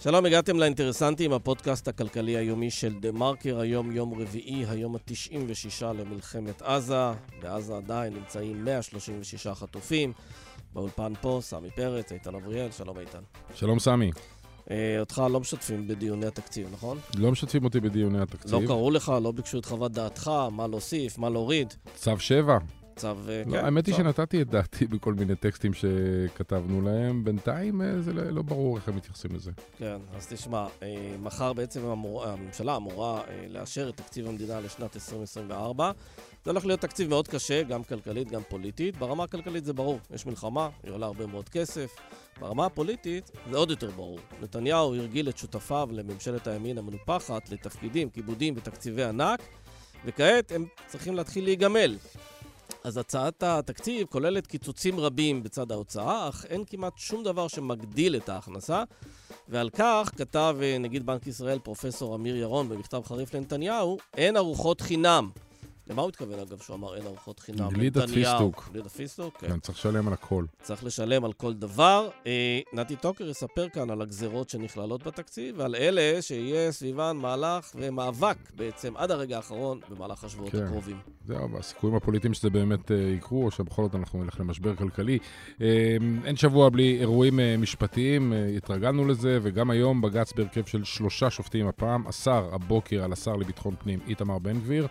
שלום, הגעתם לאינטרסנטים, הפודקאסט הכלכלי היומי של דה מרקר, היום יום רביעי, היום ה-96 למלחמת עזה. בעזה עדיין נמצאים 136 חטופים. באולפן פה, סמי פרץ, איתן אבריאל, שלום איתן. שלום סמי. אה, אותך לא משתפים בדיוני התקציב, נכון? לא משתפים אותי בדיוני התקציב. לא קראו לך, לא ביקשו את חוות דעתך, מה להוסיף, מה להוריד. צו 7. צו, אה, לא, כן. האמת היא. שנתתי את דעתי בכל מיני טקסטים שכתבנו להם. בינתיים אה, זה לא לא ברור איך הם מתייחסים לזה. כן, אז תשמע, אה, מחר בעצם המור... הממשלה אמורה לאשר את תקציב המדינה לשנת 2024. זה הולך להיות תקציב מאוד קשה, גם כלכלית, גם פוליטית. ברמה הכלכלית זה ברור, יש מלחמה, היא עולה הרבה מאוד כסף. ברמה הפוליטית זה עוד יותר ברור. נתניהו הרגיל את שותפיו לממשלת הימין המנופחת לתפקידים, כיבודים ותקציבי ענק, וכעת הם צריכים להתחיל להיגמל. אז הצעת התקציב כוללת קיצוצים רבים בצד ההוצאה, אך אין כמעט שום דבר שמגדיל את ההכנסה, ועל כך כתב אה, נגיד בנק ישראל, פרופסור אמיר ירון, במכתב חריף לנתניהו, אין ארוחות חינם. למה הוא התכוון, אגב, שהוא אמר אין ארוחות חינם? גלידת. פיסטוק. גלידת פיסטוק, כן. כן, צריך לשלם על הכל. צריך לשלם על כל דבר. אה, נתי טוקר יספר כאן על הגזרות שנכללות בתקציב ועל אלה שיהיה סביבן מהלך ומאבק בעצם עד הרגע האחרון במהלך השבועות כן. הקרובים. זהו, הסיכויים הפוליטיים שזה באמת אה, יקרו, או שבכל זאת אנחנו נלך למשבר כלכלי. אה, אין שבוע בלי אירועים אה, משפטיים, אה, התרגלנו לזה, וגם היום בג"ץ בהרכב של שלושה שופטים הפעם, אסר הבוקר על השר לביטחון פנים איתמר בן גביר,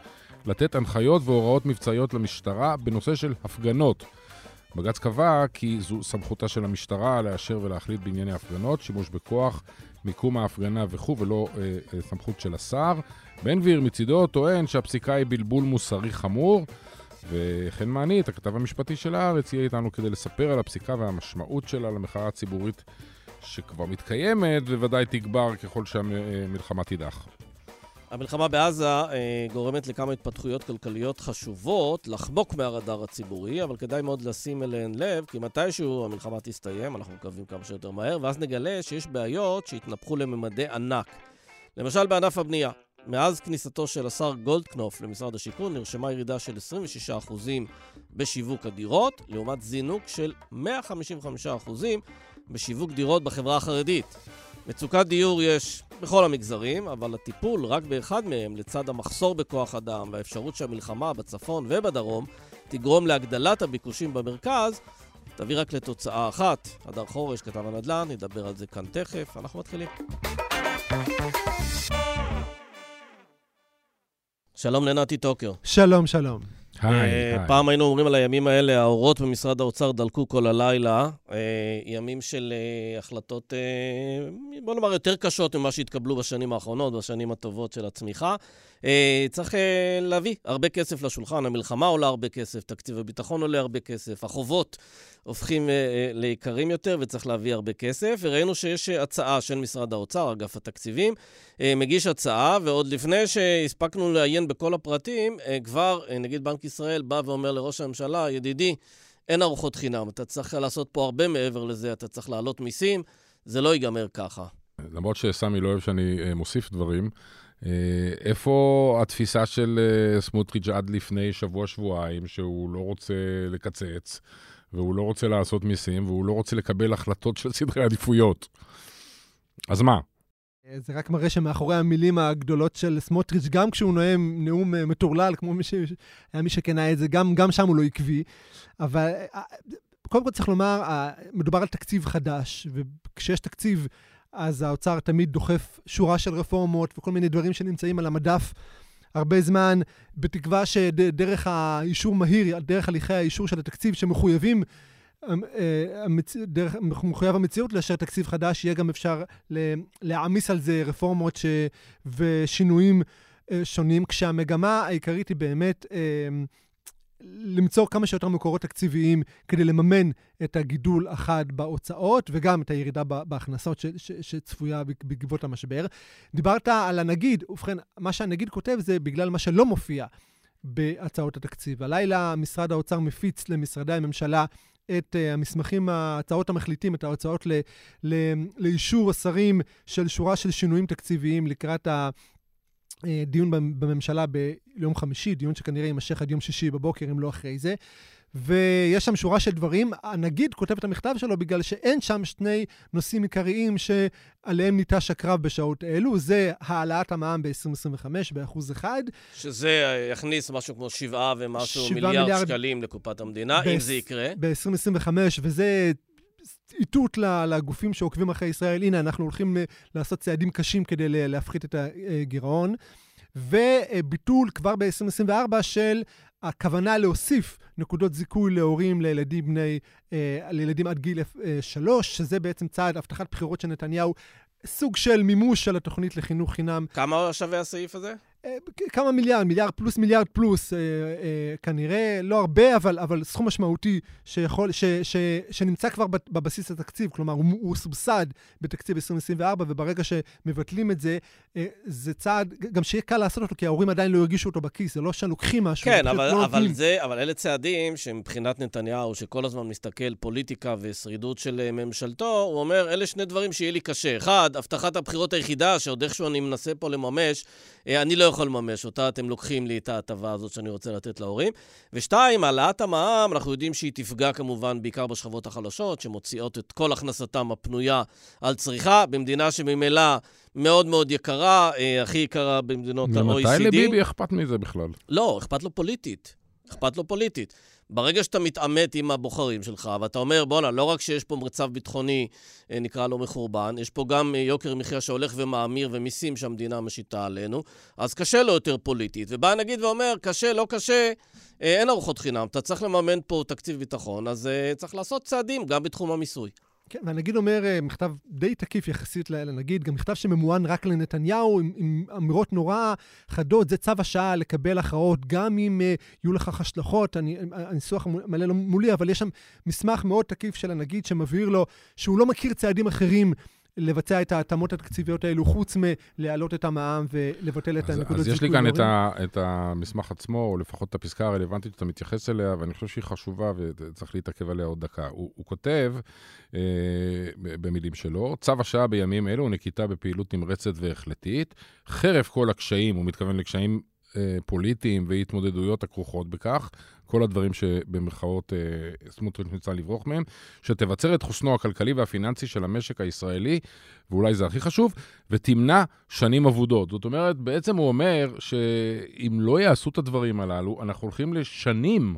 לתת הנחיות והוראות מבצעיות למשטרה בנושא של הפגנות. בג"ץ קבע כי זו סמכותה של המשטרה לאשר ולהחליט בענייני הפגנות, שימוש בכוח, מיקום ההפגנה וכו', ולא אה, אה, סמכות של השר. בן גביר מצידו טוען שהפסיקה היא בלבול מוסרי חמור, וחן מענית, הכתב המשפטי של הארץ, יהיה איתנו כדי לספר על הפסיקה והמשמעות שלה למחאה הציבורית שכבר מתקיימת, וודאי תגבר ככל שהמלחמה תידח. המלחמה בעזה אה, גורמת לכמה התפתחויות כלכליות חשובות לחמוק מהרדאר הציבורי, אבל כדאי מאוד לשים אליהן לב, כי מתישהו המלחמה תסתיים, אנחנו מקווים כמה שיותר מהר, ואז נגלה שיש בעיות שהתנפחו לממדי ענק. למשל בענף הבנייה. מאז כניסתו של השר גולדקנופ למשרד השיכון נרשמה ירידה של 26% בשיווק הדירות, לעומת זינוק של 155% בשיווק דירות בחברה החרדית. מצוקת דיור יש בכל המגזרים, אבל הטיפול רק באחד מהם, לצד המחסור בכוח אדם והאפשרות שהמלחמה בצפון ובדרום תגרום להגדלת הביקושים במרכז, תביא רק לתוצאה אחת. הדר חורש, כתב הנדל"ן, נדבר על זה כאן תכף. אנחנו מתחילים. שלום לנתי טוקר. שלום, שלום. היי, אה, היי. פעם היינו אומרים על הימים האלה, האורות במשרד האוצר דלקו כל הלילה. אה, ימים של אה, החלטות, אה, בוא נאמר, יותר קשות ממה שהתקבלו בשנים האחרונות, בשנים הטובות של הצמיחה. אה, צריך אה, להביא הרבה כסף לשולחן, המלחמה עולה הרבה כסף, תקציב הביטחון עולה הרבה כסף, החובות הופכים אה, ליקרים יותר וצריך להביא הרבה כסף. וראינו שיש הצעה של משרד האוצר, אגף התקציבים, מגיש הצעה, ועוד לפני שהספקנו לעיין בכל הפרטים, כבר נגיד בנק ישראל בא ואומר לראש הממשלה, ידידי, אין ארוחות חינם, אתה צריך לעשות פה הרבה מעבר לזה, אתה צריך להעלות מיסים, זה לא ייגמר ככה. למרות שסמי לא אוהב שאני מוסיף דברים, איפה התפיסה של אה, סמוטריץ' עד לפני שבוע-שבועיים, שהוא לא רוצה לקצץ, והוא לא רוצה לעשות מיסים, והוא לא רוצה לקבל החלטות של סדרי עדיפויות? אז מה? אה, זה רק מראה שמאחורי המילים הגדולות של סמוטריץ', גם כשהוא נואם נאום אה, מטורלל, כמו מי ש... היה מי שכנה את זה, גם, גם שם הוא לא עקבי. אבל אה, קודם כל צריך לומר, אה, מדובר על תקציב חדש, וכשיש תקציב, אז האוצר תמיד דוחף שורה של רפורמות וכל מיני דברים שנמצאים על המדף הרבה זמן, בתקווה שדרך האישור מהיר, דרך הליכי האישור של התקציב שמחויבים, אה, המצ... דרך מחויב המציאות לאשר תקציב חדש, יהיה גם אפשר להעמיס על זה רפורמות ש... ושינויים אה, שונים, כשהמגמה העיקרית היא באמת אה, למצוא כמה שיותר מקורות תקציביים כדי לממן את הגידול החד בהוצאות וגם את הירידה בהכנסות ש- ש- שצפויה בעקבות המשבר. דיברת על הנגיד, ובכן, מה שהנגיד כותב זה בגלל מה שלא מופיע בהצעות התקציב. הלילה משרד האוצר מפיץ למשרדי הממשלה את uh, המסמכים, הצעות המחליטים, את ההוצאות ל, ל, לאישור השרים של שורה של שינויים תקציביים לקראת הדיון בממשלה ביום חמישי, דיון שכנראה יימשך עד יום שישי בבוקר, אם לא אחרי זה. ויש שם שורה של דברים. הנגיד כותב את המכתב שלו בגלל שאין שם שני נושאים עיקריים שעליהם ניטש הקרב בשעות אלו. זה העלאת המע"מ ב-2025 באחוז אחד. שזה אה, יכניס משהו כמו שבעה ומשהו מיליארד, מיליארד שקלים לקופת המדינה, ב- אם זה יקרה. ב-2025, וזה איתות לגופים שעוקבים אחרי ישראל, הנה, אנחנו הולכים אה, לעשות צעדים קשים כדי להפחית את הגירעון. וביטול כבר ב-2024 של הכוונה להוסיף נקודות זיכוי להורים לילדים בני, אה, לילדים עד גיל אה, שלוש, שזה בעצם צעד הבטחת בחירות של נתניהו, סוג של מימוש של התוכנית לחינוך חינם. כמה שווה הסעיף הזה? אה, כמה מיליארד, מיליארד פלוס מיליארד פלוס, אה, אה, כנראה, לא הרבה, אבל, אבל סכום משמעותי שיכול, ש, ש, שנמצא כבר בבסיס התקציב, כלומר, הוא, הוא סובסד בתקציב 2024, וברגע שמבטלים את זה, אה, זה צעד, גם שיהיה קל לעשות אותו, כי ההורים עדיין לא הרגישו אותו בכיס, זה לא שלוקחים משהו. כן, אבל, לא אבל, זה, אבל אלה צעדים שמבחינת נתניהו, שכל הזמן מסתכל פוליטיקה ושרידות של אה, ממשלתו, הוא אומר, אלה שני דברים שיהיה לי קשה. אחד, הבטחת הבחירות היחידה, שעוד איכשהו אני מנסה פה לממש, אה, אני לא יכול לממש אותה, אתם לוקחים לי את ההטבה הזאת שאני רוצה לתת להורים. ושתיים, העלאת המע"מ, אנחנו יודעים שהיא תפגע כמובן בעיקר בשכבות החלשות, שמוציאות את כל הכנסתם הפנויה על צריכה, במדינה שממילא מאוד מאוד יקרה, אה, הכי יקרה במדינות ה-OECD. ומתי לביבי אכפת מזה בכלל? לא, אכפת לו פוליטית. אכפת לו פוליטית. ברגע שאתה מתעמת עם הבוחרים שלך, ואתה אומר, בואנה, לא רק שיש פה מצב ביטחוני, אה, נקרא לו מחורבן, יש פה גם אה, יוקר מחיה שהולך ומאמיר ומיסים שהמדינה משיתה עלינו, אז קשה לו יותר פוליטית. ובא נגיד ואומר, קשה, לא קשה, אה, אין ארוחות חינם, אתה צריך לממן פה תקציב ביטחון, אז צריך לעשות צעדים גם בתחום המיסוי. כן, והנגיד אומר אה, מכתב די תקיף יחסית לנגיד, גם מכתב שממוען רק לנתניהו, עם, עם אמירות נורא חדות, זה צו השעה לקבל הכרעות, גם אם uh, יהיו לכך השלכות. הניסוח מלא לא מולי, אבל יש שם מסמך מאוד תקיף של הנגיד שמבהיר לו שהוא לא מכיר צעדים אחרים לבצע את ההתאמות התקציביות האלו, חוץ מלהעלות את המע"מ ולבטל את הנקודות זיכוי. אז יש לי כאן את, ה, את המסמך עצמו, או לפחות את הפסקה הרלוונטית שאתה מתייחס אליה, ואני חושב שהיא חשובה וצריך להתעכב עליה עוד דקה. הוא, הוא כותב, אה, במילים שלו, צו השעה בימים אלו הוא נקיטה בפעילות נמרצת והחלטית, חרף כל הקשיים, הוא מתכוון לקשיים אה, פוליטיים והתמודדויות הכרוכות בכך, כל הדברים שבמרכאות אה, סמוטריץ' ניסה לברוח מהם, שתבצר את חוסנו הכלכלי והפיננסי של המשק הישראלי, ואולי זה הכי חשוב, ותמנע שנים אבודות. זאת אומרת, בעצם הוא אומר שאם לא יעשו את הדברים הללו, אנחנו הולכים לשנים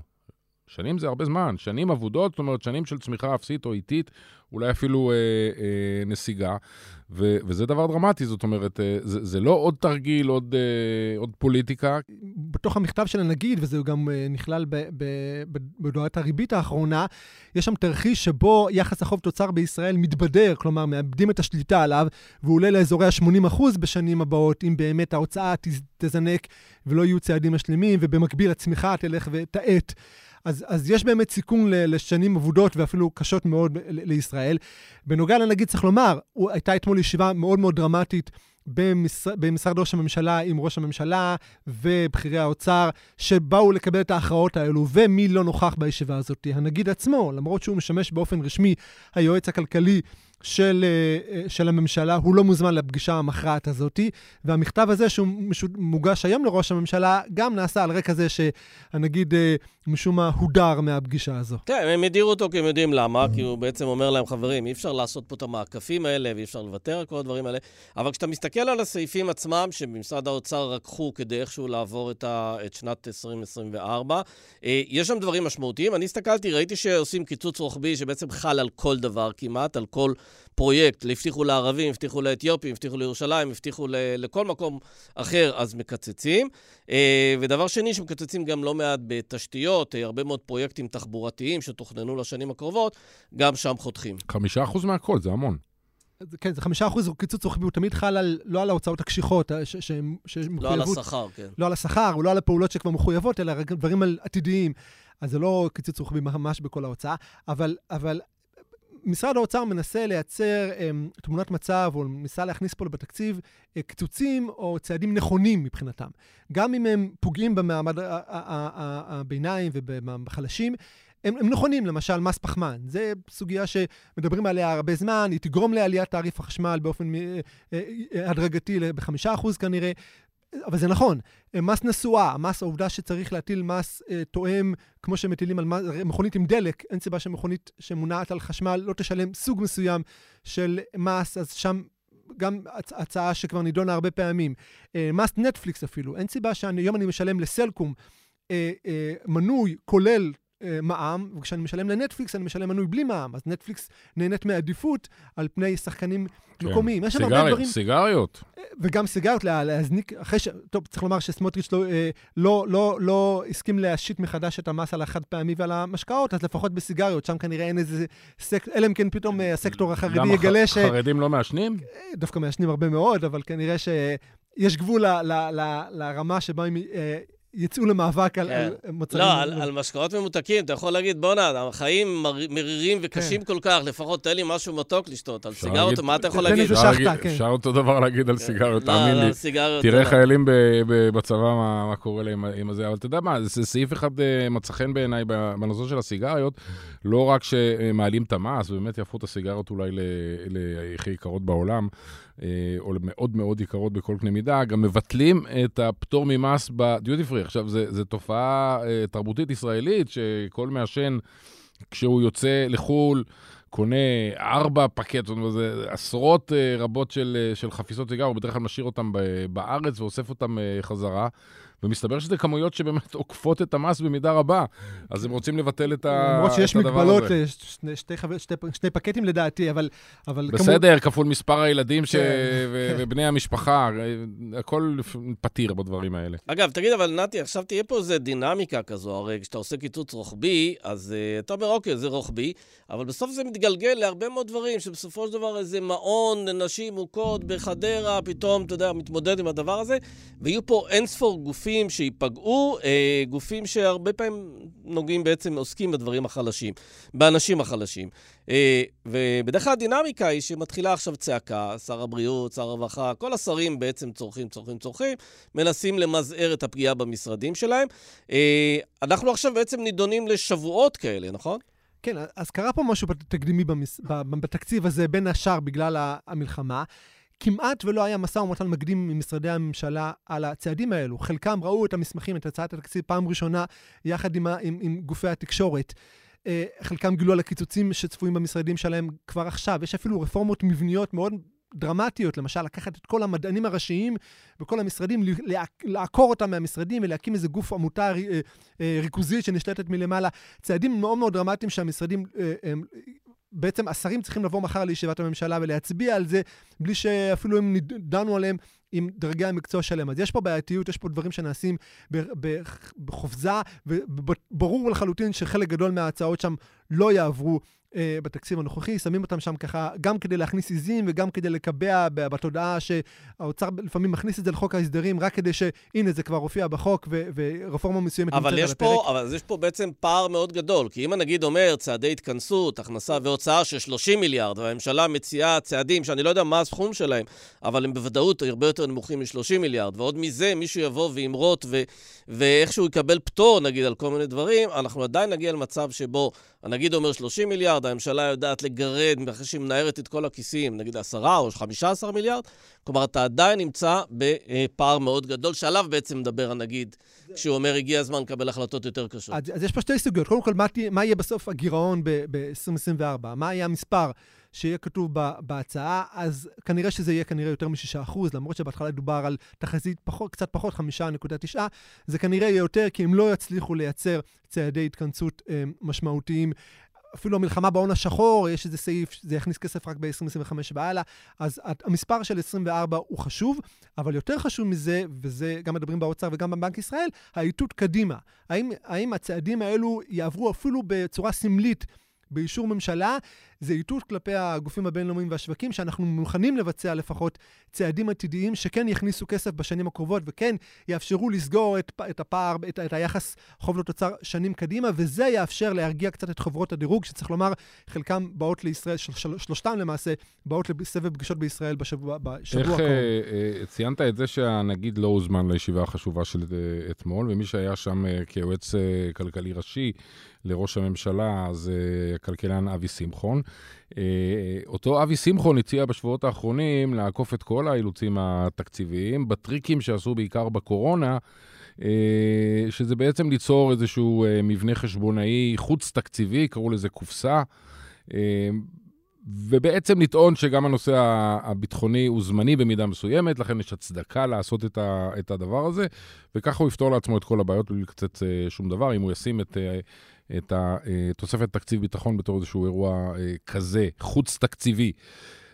שנים זה הרבה זמן, שנים אבודות, זאת אומרת, שנים של צמיחה אפסית או איטית, אולי אפילו אה, אה, נסיגה, ו, וזה דבר דרמטי, זאת אומרת, אה, זה, זה לא עוד תרגיל, עוד, אה, עוד פוליטיקה. בתוך המכתב של הנגיד, וזה גם אה, נכלל בהודעת הריבית האחרונה, יש שם תרחיש שבו יחס החוב תוצר בישראל מתבדר, כלומר, מאבדים את השליטה עליו, והוא עולה לאזורי ה-80% בשנים הבאות, אם באמת ההוצאה תזנק ולא יהיו צעדים משלימים, ובמקביל הצמיחה תלך ותאט. אז, אז יש באמת סיכון לשנים אבודות ואפילו קשות מאוד לישראל. בנוגע לנגיד, צריך לומר, הייתה אתמול ישיבה מאוד מאוד דרמטית במשרד, במשרד ראש הממשלה עם ראש הממשלה ובכירי האוצר, שבאו לקבל את ההכרעות האלו, ומי לא נוכח בישיבה הזאת? הנגיד עצמו, למרות שהוא משמש באופן רשמי היועץ הכלכלי של, אה, אה, של הממשלה, הוא לא מוזמן לפגישה המכרעת הזאת, והמכתב הזה שהוא מוגש היום לראש הממשלה, גם נעשה על רקע זה שהנגיד אה, משום מה הודר מהפגישה הזו. כן, הם הדירו אותו כי הם יודעים למה, כי הוא בעצם אומר להם, חברים, אי אפשר לעשות פה את המעקפים האלה ואי אפשר לוותר על כל הדברים האלה, אבל כשאתה מסתכל על הסעיפים עצמם, שבמשרד האוצר רקחו כדי איכשהו לעבור את, ה, את שנת 2024, יש שם דברים משמעותיים. אני הסתכלתי, ראיתי שעושים קיצוץ רוחבי שבעצם חל על כל דבר כמעט, על כל... פרויקט, הבטיחו לערבים, הבטיחו לאתיופים, הבטיחו לירושלים, הבטיחו ל- לכל מקום אחר, אז מקצצים. אה, ודבר שני, שמקצצים גם לא מעט בתשתיות, אה, הרבה מאוד פרויקטים תחבורתיים שתוכננו לשנים הקרובות, גם שם חותכים. חמישה אחוז מהכל, זה המון. כן, זה חמישה אחוז קיצוץ רוחבי, הוא תמיד חל על, לא על ההוצאות הקשיחות, אה, שמחויבות... לא על השכר, כן. לא על השכר, או לא על הפעולות שכבר מחויבות, אלא דברים עתידיים. אז זה לא קיצוץ רוחבי ממש בכל ההוצאה, אבל, אבל משרד האוצר מנסה לייצר um, תמונת מצב, או ניסה להכניס פה בתקציב uh, קיצוצים או צעדים נכונים מבחינתם. גם אם הם פוגעים במעמד הביניים ובחלשים, הם, הם נכונים, למשל מס פחמן. זו סוגיה שמדברים עליה הרבה זמן, היא תגרום לעליית תעריף החשמל באופן uh, uh, הדרגתי ב-5% כנראה. אבל זה נכון, מס נסועה, מס העובדה שצריך להטיל מס אה, תואם, כמו שמטילים על מס, מכונית עם דלק, אין סיבה שמכונית שמונעת על חשמל לא תשלם סוג מסוים של מס, אז שם גם הצ- הצעה שכבר נידונה הרבה פעמים. אה, מס נטפליקס אפילו, אין סיבה שהיום אני משלם לסלקום אה, אה, מנוי כולל מע"מ, וכשאני משלם לנטפליקס, אני משלם מנוי בלי מע"מ. אז נטפליקס נהנית מעדיפות על פני שחקנים כן. מקומיים. יש שם הרבה דברים... סיגריות. וגם סיגריות, לה- להזניק, אחרי ש... טוב, צריך לומר שסמוטריץ' לא, אה, לא, לא, לא הסכים להשית מחדש את המס על החד פעמי ועל המשקאות, אז לפחות בסיגריות, שם כנראה אין איזה סקטור, אלא אם כן פתאום אה, הסקטור החרדי למה יגלה ש... חרדים לא מעשנים? דווקא מעשנים הרבה מאוד, אבל כנראה שיש גבול ל, ל, ל, לרמה שבה הם אה, יצאו למאבק על, כן. על מוצרים... לא, על, על משקאות ממותקים, אתה יכול להגיד, בואנה, החיים מר- מרירים וקשים כל כך, לפחות תן לי משהו מתוק לשתות. על להגיד- מה אתה יכול תן להגיד? איזה אפשר שחטה, כן. אפשר אותו דבר להגיד על סיגריות, לא, תאמין לא, לי. על סיגריות. תראה לא. חיילים ב- ב- בצבא, מה, מה קורה להם עם זה, אבל אתה יודע מה, זה סעיף אחד אה, מצא חן בעיניי בנושא של הסיגריות, לא רק שמעלים את המס, ובאמת יהפכו את הסיגריות אולי להכי יקרות בעולם, או מאוד מאוד יקרות בכל קנה מידה, גם מבטלים את הפטור ממס בדיוטי פרי. עכשיו, זו תופעה אה, תרבותית ישראלית, שכל מעשן, כשהוא יוצא לחו"ל, קונה ארבע פקט, זאת אומרת, זה עשרות אה, רבות של, אה, של חפיסות סיגר, הוא בדרך כלל משאיר אותם בארץ ואוסף אותם אה, חזרה. ומסתבר שזה כמויות שבאמת עוקפות את המס במידה רבה. אז הם רוצים לבטל את, ה... למרות שיש את הדבר מגבלות, הזה. אה, שני, שתי, חבר, שתי, שני פקטים לדעתי, אבל... אבל בסדר, כפול מספר הילדים ש... כן, ו- כן. ובני המשפחה, אה, הכל פתיר בדברים האלה. אגב, תגיד, אבל נתי, עכשיו תהיה פה איזה דינמיקה כזו, הרי כשאתה עושה קיצוץ רוחבי, אז uh, אתה אומר, אוקיי, זה רוחבי, אבל בסוף זה מתגלגל להרבה מאוד דברים, שבסופו של דבר איזה מעון לנשים מוכות בחדרה, פתאום, אתה יודע, מתמודד עם הדבר הזה, ויהיו פה אין ספור גופים שייפגעו, אה, גופים שהרבה פעמים נוגעים בעצם, עוסקים בדברים החלשים, באנשים החלשים. אה, ובדרך כלל הדינמיקה היא שמתחילה עכשיו צעקה, שר הבריאות, שר הרווחה, כל השרים בעצם צורכים, צורכים, צורכים, מנסים למזער את הפגיעה במשרדים שלהם. אה, אנחנו עכשיו בעצם נידונים לשבועות כאלה, נכון? כן, אז קרה פה משהו תקדימי במס... בתקציב הזה, בין השאר בגלל המלחמה. כמעט ולא היה משא ומתן מקדים ממשרדי הממשלה על הצעדים האלו. חלקם ראו את המסמכים, את הצעת התקציב, פעם ראשונה יחד עם, עם, עם גופי התקשורת. אה, חלקם גילו על הקיצוצים שצפויים במשרדים שלהם כבר עכשיו. יש אפילו רפורמות מבניות מאוד דרמטיות, למשל, לקחת את כל המדענים הראשיים וכל המשרדים, לעקור אותם מהמשרדים ולהקים איזה גוף עמותה אה, אה, ריכוזית שנשלטת מלמעלה. צעדים מאוד מאוד דרמטיים שהמשרדים, בעצם השרים צריכים לבוא מחר לישיבת הממשלה ולהצביע על זה, בלי שאפילו הם דנו עליהם עם דרגי המקצוע שלהם. אז יש פה בעייתיות, יש פה דברים שנעשים בחופזה, וברור לחלוטין שחלק גדול מההצעות שם לא יעברו. אה, בתקציב הנוכחי, שמים אותם שם ככה, גם כדי להכניס עיזים וגם כדי לקבע בתודעה שהאוצר לפעמים מכניס את זה לחוק ההסדרים, רק כדי שהנה, זה כבר הופיע בחוק ו- ורפורמה מסוימת נמצאת על הפרק. פה, אבל יש פה בעצם פער מאוד גדול, כי אם הנגיד אומר צעדי התכנסות, הכנסה והוצאה של 30 מיליארד, והממשלה מציעה צעדים שאני לא יודע מה הסכום שלהם, אבל הם בוודאות הרבה יותר נמוכים מ-30 מיליארד, ועוד מזה מישהו יבוא וימרוט ו- ואיכשהו יקבל פטור, נגיד, על כל מיני דברים, אנחנו עדיין נגיע למצב שבו הנגיד אומר 30 מיליארד, הממשלה יודעת לגרד, אחרי שהיא מנערת את כל הכיסים, נגיד 10 או 15 מיליארד, כלומר, אתה עדיין נמצא בפער מאוד גדול, שעליו בעצם מדבר הנגיד, כשהוא אומר, הגיע הזמן לקבל החלטות יותר קשות. אז, אז יש פה שתי סוגיות. קודם כל, מה, מה יהיה בסוף הגירעון ב-2024? מה יהיה המספר שיהיה כתוב בהצעה? אז כנראה שזה יהיה כנראה יותר מ-6%, למרות שבהתחלה דובר על תחזית פחות, קצת פחות, 5.9, זה כנראה יהיה יותר, כי הם לא יצליחו לייצר צעדי התכנסות אה, משמעותיים. אפילו המלחמה בהון השחור, יש איזה סעיף, זה יכניס כסף רק ב-2025 והלאה. אז המספר של 24 הוא חשוב, אבל יותר חשוב מזה, וזה גם מדברים באוצר וגם בבנק ישראל, האיתות קדימה. האם, האם הצעדים האלו יעברו אפילו בצורה סמלית באישור ממשלה? זה איתות כלפי הגופים הבינלאומיים והשווקים, שאנחנו מוכנים לבצע לפחות צעדים עתידיים שכן יכניסו כסף בשנים הקרובות וכן יאפשרו לסגור את, את הפער, את, את היחס חוב לתוצר שנים קדימה, וזה יאפשר להרגיע קצת את חברות הדירוג, שצריך לומר, חלקם באות לישראל, של, של, שלושתם למעשה, באות לסבב פגישות בישראל בשבוע, בשבוע איך הקרוב. אה, אה, ציינת את זה שהנגיד לא הוזמן לישיבה החשובה של אה, אתמול, ומי שהיה שם אה, כיועץ כלכלי ראשי לראש הממשלה זה הכלכלן אבי שמחון. אותו אבי שמחון הציע בשבועות האחרונים לעקוף את כל האילוצים התקציביים בטריקים שעשו בעיקר בקורונה. שזה בעצם ליצור איזשהו מבנה חשבונאי חוץ-תקציבי, קראו לזה קופסה, ובעצם לטעון שגם הנושא הביטחוני הוא זמני במידה מסוימת, לכן יש הצדקה לעשות את, הדבר הזה, וככה הוא יפתור לעצמו את כל הבעיות בלי לקצץ אה, שום דבר, אם הוא ישים את, אה, את התוספת אה, תקציב ביטחון בתור איזשהו אירוע כזה, חוץ-תקציבי.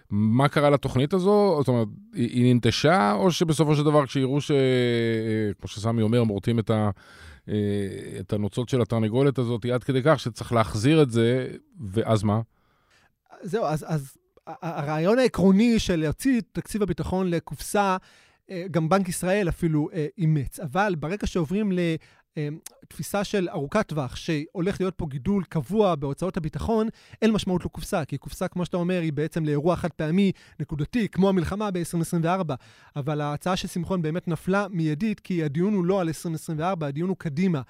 מה קרה לתוכנית הזו? זאת אומרת, היא ננטשה, או שבסופו של דבר כשיראו ש... כמו שסמי אומר, מורטים את, ה... את הנוצות של התרנגולת הזאת, עד כדי כך שצריך להחזיר את זה, ואז מה? זהו, אז, אז הרעיון העקרוני של להוציא את תקציב הביטחון לקופסה, אה, גם בנק ישראל אפילו אה, אימץ. אבל ברגע שעוברים לתפיסה של ארוכת טווח, שהולך להיות פה גידול קבוע בהוצאות הביטחון, אין משמעות לקופסה, כי קופסה, כמו שאתה אומר, היא בעצם לאירוע חד פעמי, נקודתי, כמו המלחמה ב-2024. אבל ההצעה של שמחון באמת נפלה מיידית, כי הדיון הוא לא על 2024, הדיון הוא קדימה.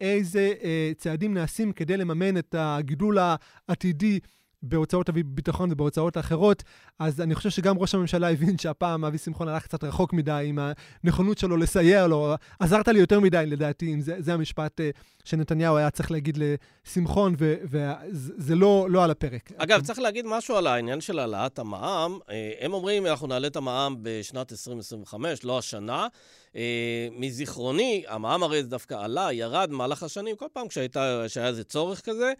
איזה אה, צעדים נעשים כדי לממן את הגידול העתידי בהוצאות הביטחון ובהוצאות האחרות, אז אני חושב שגם ראש הממשלה הבין שהפעם אבי שמחון הלך קצת רחוק מדי עם הנכונות שלו לסייע לו. עזרת לי יותר מדי, לדעתי, אם זה, זה המשפט uh, שנתניהו היה צריך להגיד לשמחון, וזה לא, לא על הפרק. אגב, צריך להגיד משהו על העניין של העלאת המע"מ. אה, הם אומרים, אנחנו נעלה את המע"מ בשנת 2025, לא השנה. אה, מזיכרוני, המע"מ הרי דווקא עלה, ירד במהלך השנים, כל פעם כשהיה איזה צורך כזה.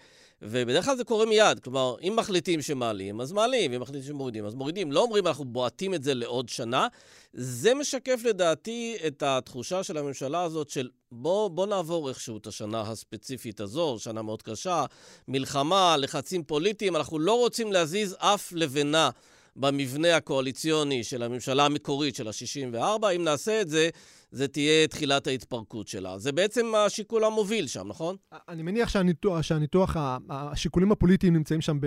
ובדרך כלל זה קורה מיד. כלומר, אם מחליטים שמעלים, אז מעלים, אם מחליטים שמורידים, אז מורידים. לא אומרים, אנחנו בועטים את זה לעוד שנה. זה משקף לדעתי את התחושה של הממשלה הזאת של בוא, בוא נעבור איכשהו את השנה הספציפית הזו, שנה מאוד קשה, מלחמה, לחצים פוליטיים, אנחנו לא רוצים להזיז אף לבנה. במבנה הקואליציוני של הממשלה המקורית של ה-64, אם נעשה את זה, זה תהיה תחילת ההתפרקות שלה. זה בעצם השיקול המוביל שם, נכון? אני מניח שהניתוח, שהניתוח השיקולים הפוליטיים נמצאים שם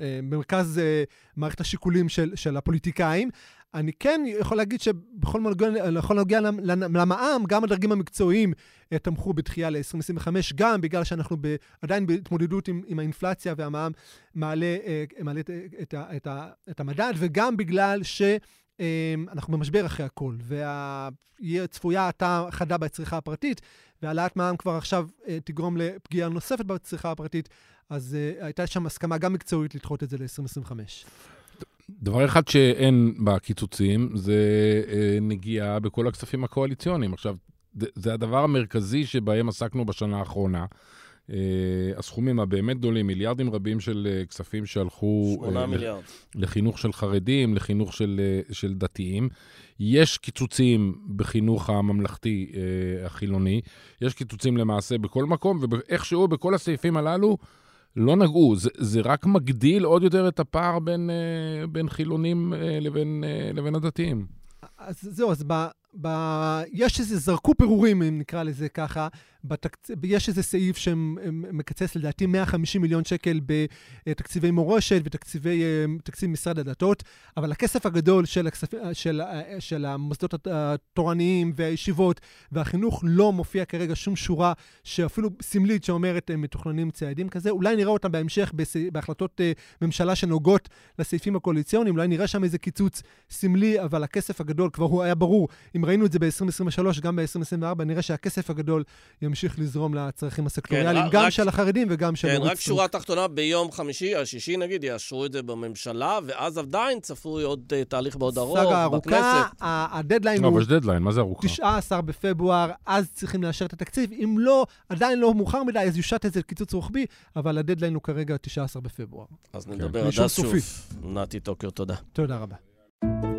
אה, במרכז אה, מערכת השיקולים של, של הפוליטיקאים. אני כן יכול להגיד שבכל נוגע למע"מ, גם הדרגים המקצועיים אה, תמכו בדחייה ל-2025, גם בגלל שאנחנו ב, עדיין בהתמודדות עם, עם האינפלציה והמע"מ מעלה, מעלה את, את, את, את המדד, וגם בגלל ש... אנחנו במשבר אחרי הכל, וצפויה האטה חדה בצריכה הפרטית, והעלאת מע"מ כבר עכשיו תגרום לפגיעה נוספת בצריכה הפרטית, אז הייתה שם הסכמה גם מקצועית לדחות את זה ל-2025. דבר אחד שאין בקיצוצים זה uh, נגיעה בכל הכספים הקואליציוניים. עכשיו, זה הדבר המרכזי שבהם עסקנו בשנה האחרונה. Uh, הסכומים הבאמת גדולים, מיליארדים רבים של uh, כספים שהלכו uh, מיליארד. לחינוך של חרדים, לחינוך של, uh, של דתיים. יש קיצוצים בחינוך הממלכתי uh, החילוני, יש קיצוצים למעשה בכל מקום, ואיכשהו בכל הסעיפים הללו, לא נגעו, זה, זה רק מגדיל עוד יותר את הפער בין, אה, בין חילונים אה, לבין, אה, לבין הדתיים. אז זהו, אז ב, ב, יש איזה, זרקו פירורים, אם נקרא לזה ככה, בתקצ... יש איזה סעיף שמקצץ לדעתי 150 מיליון שקל בתקציבי מורשת ותקציבי תקציב משרד הדתות, אבל הכסף הגדול של, הכספ... של, של המוסדות התורניים והישיבות והחינוך לא מופיע כרגע שום שורה שאפילו סמלית שאומרת מתוכננים צעדים כזה. אולי נראה אותם בהמשך בס... בהחלטות אה, ממשלה שנוגעות לסעיפים הקואליציוניים, אולי נראה שם איזה קיצוץ סמלי, אבל הכסף הגדול כבר הוא היה ברור. אם ראינו את זה ב-2023, גם ב-2024, נראה שהכסף הגדול לזרום לצרכים הסקטוריאליים, כן, גם רק, של החרדים וגם של כן, רק שורה תחתונה, ביום חמישי, השישי נגיד, יאשרו את זה בממשלה, ואז עדיין צפוי עוד uh, תהליך מאוד ארוך בכנסת. סאגה ארוכה, הדדליין לא, הוא... אבל יש דדליין, מה זה ארוכה? 19 בפברואר, אז צריכים לאשר את התקציב. אם לא, עדיין לא מאוחר מדי, אז יושת את זה לקיצוץ רוחבי, אבל הדדליין הוא כרגע 19 בפברואר. אז נדבר כן. עד אז שוב. נתי טוקר, תודה. תודה רבה.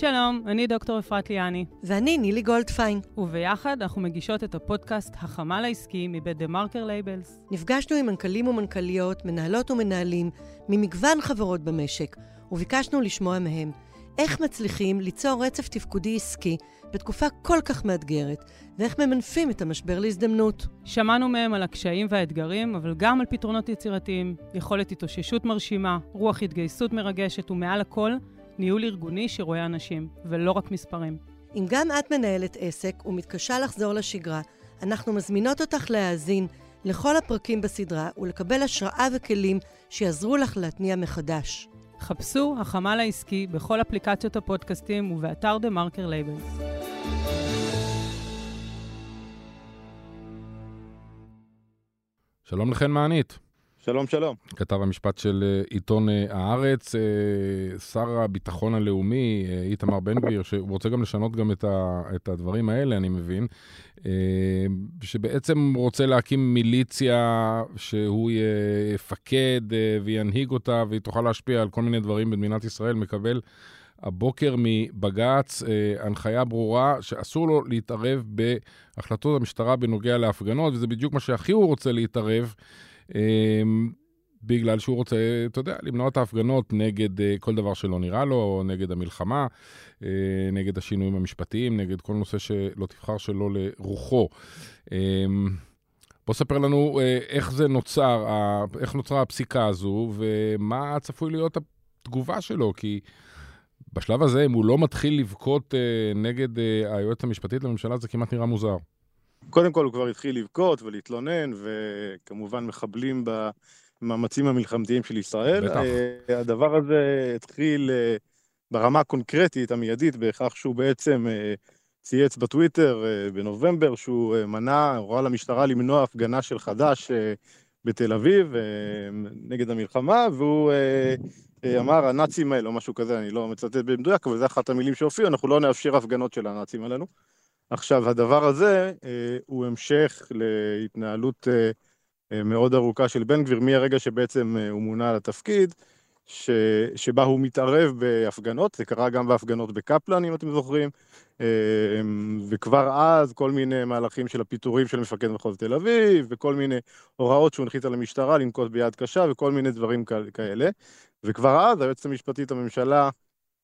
שלום, אני דוקטור אפרת ליאני. ואני נילי גולדפיין. וביחד אנחנו מגישות את הפודקאסט החמ"ל העסקי מבית TheMarker Labels. נפגשנו עם מנכ"לים ומנכ"ליות, מנהלות ומנהלים, ממגוון חברות במשק, וביקשנו לשמוע מהם איך מצליחים ליצור רצף תפקודי עסקי בתקופה כל כך מאתגרת, ואיך ממנפים את המשבר להזדמנות. שמענו מהם על הקשיים והאתגרים, אבל גם על פתרונות יצירתיים, יכולת התאוששות מרשימה, רוח התגייסות מרגשת, ומעל הכל, ניהול ארגוני שרואה אנשים, ולא רק מספרים. אם גם את מנהלת עסק ומתקשה לחזור לשגרה, אנחנו מזמינות אותך להאזין לכל הפרקים בסדרה ולקבל השראה וכלים שיעזרו לך להתניע מחדש. חפשו החמ"ל העסקי בכל אפליקציות הפודקאסטים ובאתר TheMarker Labels. שלום לחן מענית. שלום, שלום. כתב המשפט של אה, עיתון אה, הארץ, אה, שר הביטחון הלאומי, איתמר בן גביר, שהוא רוצה גם לשנות גם את, ה, את הדברים האלה, אני מבין, שבעצם רוצה להקים מיליציה שהוא יפקד וינהיג אותה, והיא תוכל להשפיע על כל מיני דברים במדינת ישראל, מקבל הבוקר מבג"ץ הנחיה ברורה שאסור לו להתערב בהחלטות המשטרה בנוגע להפגנות, וזה בדיוק מה שהכי הוא רוצה להתערב. אמ, בגלל שהוא רוצה, אתה יודע, למנוע את ההפגנות נגד אה, כל דבר שלא נראה לו, נגד המלחמה, אה, נגד השינויים המשפטיים, נגד כל נושא שלא תבחר שלא לרוחו. אמ, בוא ספר לנו אה, איך זה נוצר, איך נוצרה הפסיקה הזו, ומה צפוי להיות התגובה שלו, כי בשלב הזה, אם הוא לא מתחיל לבכות נגד היועצת המשפטית לממשלה, זה כמעט נראה מוזר. קודם כל הוא כבר התחיל לבכות ולהתלונן, וכמובן מחבלים במאמצים המלחמתיים של ישראל. בטח. אה, הדבר הזה התחיל אה, ברמה הקונקרטית, המיידית, בכך שהוא בעצם אה, צייץ בטוויטר בנובמבר, שהוא מנע, הורה למשטרה למנוע הפגנה של חד"ש בתל אביב נגד המלחמה, והוא אמר, הנאצים האלה, או משהו כזה, אני לא מצטט במדויק, אבל זה אחת המילים שהופיעו, אנחנו לא נאפשר הפגנות של הנאצים הללו. עכשיו, הדבר הזה אה, הוא המשך להתנהלות אה, אה, מאוד ארוכה של בן גביר מהרגע שבעצם הוא מונה לתפקיד, ש, שבה הוא מתערב בהפגנות, זה קרה גם בהפגנות בקפלן, אם אתם זוכרים, וכבר אז כל מיני מהלכים של הפיטורים של מפקד מחוז תל אביב, וכל מיני הוראות שהוא הנחית על המשטרה לנקוט ביד קשה, וכל מיני דברים כאלה. וכבר אז היועצת המשפטית לממשלה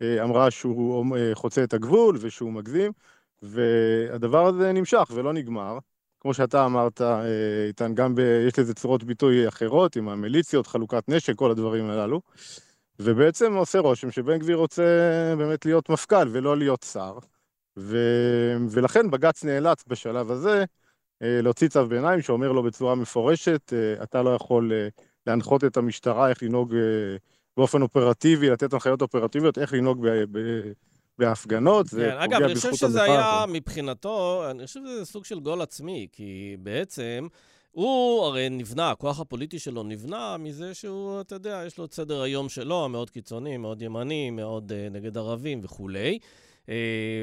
אמרה שהוא חוצה את הגבול ושהוא מגזים. והדבר הזה נמשך ולא נגמר. כמו שאתה אמרת, אה, איתן, גם ב... יש לזה צורות ביטוי אחרות, עם המיליציות, חלוקת נשק, כל הדברים הללו. ובעצם עושה רושם שבן גביר רוצה באמת להיות מפכ"ל ולא להיות שר. ו... ולכן בג"ץ נאלץ בשלב הזה אה, להוציא צו ביניים שאומר לו בצורה מפורשת, אה, אתה לא יכול להנחות את המשטרה איך לנהוג באופן אופרטיבי, לתת הנחיות אופרטיביות, איך לנהוג ב... ב... בהפגנות, זה כן, אגב, אני חושב שזה היה מבחינתו, אני חושב שזה סוג של גול עצמי, כי בעצם... הוא הרי נבנה, הכוח הפוליטי שלו נבנה מזה שהוא, אתה יודע, יש לו את סדר היום שלו, מאוד קיצוני, מאוד ימני, מאוד uh, נגד ערבים וכולי. Uh,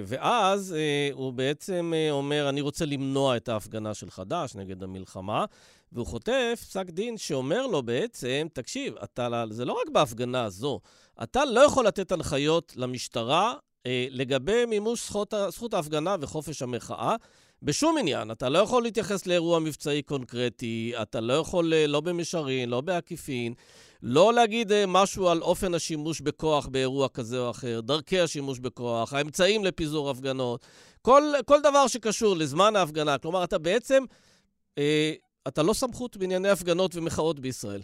ואז uh, הוא בעצם uh, אומר, אני רוצה למנוע את ההפגנה של חד"ש נגד המלחמה, והוא חוטף פסק דין שאומר לו בעצם, תקשיב, אתה, זה לא רק בהפגנה הזו, אתה לא יכול לתת הנחיות למשטרה לגבי מימוש זכות, זכות ההפגנה וחופש המחאה. בשום עניין, אתה לא יכול להתייחס לאירוע מבצעי קונקרטי, אתה לא יכול, אה, לא במישרין, לא בעקיפין, לא להגיד אה, משהו על אופן השימוש בכוח באירוע כזה או אחר, דרכי השימוש בכוח, האמצעים לפיזור הפגנות, כל, כל דבר שקשור לזמן ההפגנה. כלומר, אתה בעצם, אה, אתה לא סמכות בענייני הפגנות ומחאות בישראל.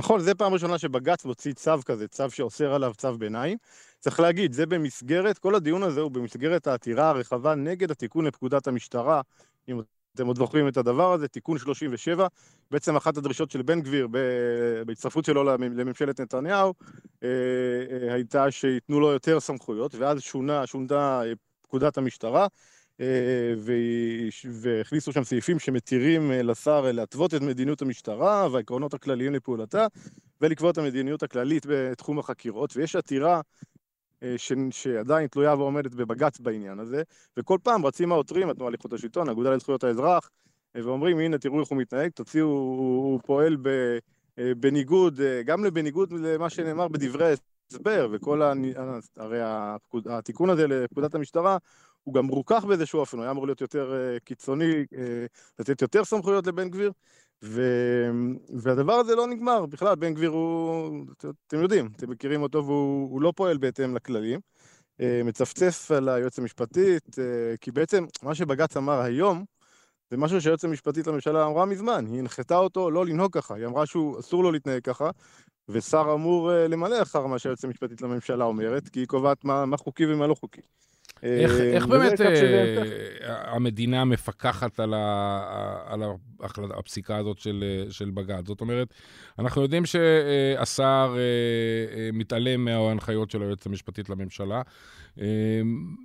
נכון, זה פעם ראשונה שבג"ץ מוציא צו כזה, צו שאוסר עליו צו ביניים. צריך להגיד, זה במסגרת, כל הדיון הזה הוא במסגרת העתירה הרחבה נגד התיקון לפקודת המשטרה, אם אתם עוד זוכרים את הדבר הזה, תיקון 37, בעצם אחת הדרישות של בן גביר בהצטרפות שלו לממשלת נתניהו, אה, אה, הייתה שייתנו לו יותר סמכויות, ואז שונה, שונתה פקודת המשטרה, אה, והכניסו שם סעיפים שמתירים לשר להתוות את מדיניות המשטרה והעקרונות הכלליים לפעולתה, ולקבוע את המדיניות הכללית בתחום החקירות, ויש עתירה אה, ש... שעדיין תלויה ועומדת בבג"ץ בעניין הזה, וכל פעם רצים העותרים, התנועה לאיכות השלטון, האגודה לזכויות האזרח, אה, ואומרים, הנה, תראו איך הוא מתנהג, תוציאו, הוא, הוא פועל ב... אה, בניגוד, גם בניגוד למה שנאמר בדברי ההסבר, וכל ה... הרי התיקון הזה לפקודת המשטרה, הוא גם מרוכך באיזשהו אופן, הוא היה אמור להיות יותר קיצוני, לתת יותר סמכויות לבן גביר, ו... והדבר הזה לא נגמר, בכלל, בן גביר הוא, אתם יודעים, אתם מכירים אותו והוא לא פועל בהתאם לכללים. אה, מצפצף על היועץ המשפטית, אה, כי בעצם מה שבג"ץ אמר היום, זה משהו שהיועץ המשפטית לממשלה אמרה מזמן, היא הנחתה אותו לא לנהוג ככה, היא אמרה שהוא אסור לו להתנהג ככה, ושר אמור אה, למלא אחר מה שהיועץ המשפטית לממשלה אומרת, כי היא קובעת מה, מה חוקי ומה לא חוקי. איך, אה, איך באמת אה. המדינה מפקחת על, ה, על ההחלטה- הפסיקה הזאת של, אה, של בג"ץ? זאת אומרת, אנחנו יודעים שהשר אה, אה, מתעלם מההנחיות של היועצת המשפטית לממשלה. אה,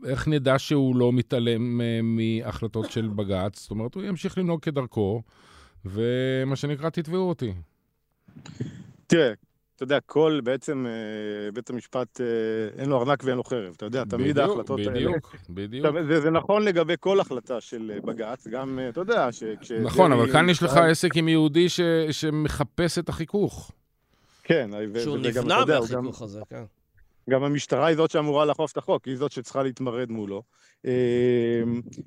איך נדע שהוא לא מתעלם אה, מהחלטות של בג"ץ? זאת אומרת, הוא ימשיך לנהוג כדרכו, ומה שנקרא, תתבעו אותי. תראה, אתה יודע, כל בעצם אה, בית המשפט, אה, אין לו ארנק ואין לו חרב. אתה יודע, תמיד בדיוק, ההחלטות האלה... בדיוק, בדיוק. זה, זה נכון לגבי כל החלטה של אה, בג"ץ, גם, אתה יודע, ש... כש- נכון, אבל כאן יש לך עסק עם יהודי ש, שמחפש את החיכוך. כן, שהוא נבנה מהחיכוך הזה, כן. גם המשטרה היא זאת שאמורה לאכוף את החוק, היא זאת שצריכה להתמרד מולו. אה,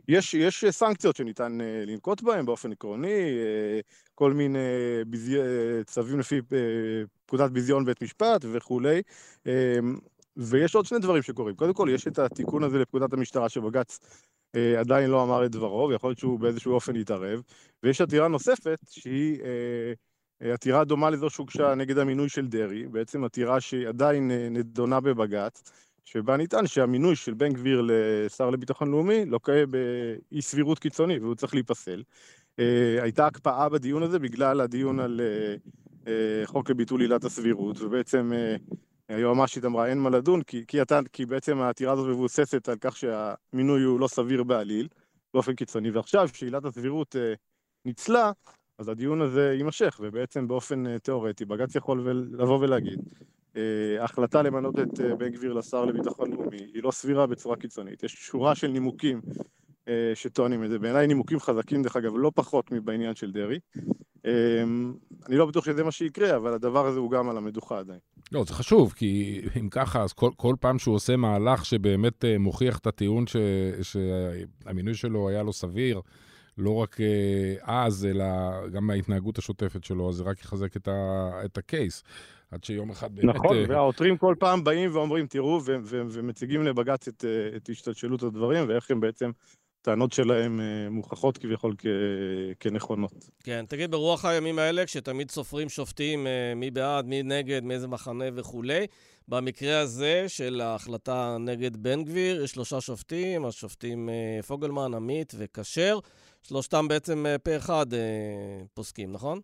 יש, יש סנקציות שניתן אה, לנקוט בהן באופן עקרוני, אה, כל מיני ביזי... אה, צווים לפי פקודת ביזיון בית משפט וכולי. אה, ויש עוד שני דברים שקורים. קודם כל, יש את התיקון הזה לפקודת המשטרה שבג"ץ עדיין לא אמר את דברו, ויכול להיות שהוא באיזשהו אופן יתערב. ויש עתירה נוספת, שהיא עתירה דומה לזו שהוגשה נגד המינוי של דרעי, בעצם עתירה שהיא עדיין אה, נדונה בבג"ץ, שבה נטען שהמינוי של בן גביר לשר לביטחון לאומי לוקה באי סבירות קיצוני והוא צריך להיפסל. אה, הייתה הקפאה בדיון הזה בגלל הדיון על אה, אה, חוק לביטול עילת הסבירות, ובעצם אה, היועמ"שית אמרה אין מה לדון, כי, כי, אתה, כי בעצם העתירה הזאת מבוססת על כך שהמינוי הוא לא סביר בעליל, באופן קיצוני, ועכשיו שעילת הסבירות אה, ניצלה, אז הדיון הזה יימשך, ובעצם באופן אה, תיאורטי בג"ץ יכול ול- לבוא ולהגיד, אה, ההחלטה למנות את אה, בן גביר לשר לביטחון לאומי היא לא סבירה בצורה קיצונית. יש שורה של נימוקים שטוענים את זה. בעיניי נימוקים חזקים, דרך אגב, לא פחות מבעניין של דרעי. אני לא בטוח שזה מה שיקרה, אבל הדבר הזה הוא גם על המדוכה עדיין. לא, זה חשוב, כי אם ככה, אז כל, כל פעם שהוא עושה מהלך שבאמת מוכיח את הטיעון ש, שהמינוי שלו היה לא סביר, לא רק אה, אז, אלא גם מההתנהגות השוטפת שלו, אז זה רק יחזק את, ה, את הקייס. עד שיום אחד באמת... נכון, אה, והעותרים כל פעם באים ואומרים, תראו, ו- ו- ומציגים לבג"ץ את, אה, את השתלשלות הדברים, ואיך הם בעצם, הטענות שלהם מוכחות כביכול כ- כנכונות. כן, תגיד, ברוח הימים האלה, כשתמיד סופרים שופטים מי בעד, מי נגד, מאיזה מחנה וכולי, במקרה הזה של ההחלטה נגד בן גביר, יש שלושה שופטים, השופטים פוגלמן, עמית וכשר, שלושתם בעצם אה, פה אחד אה, פוסקים, נכון?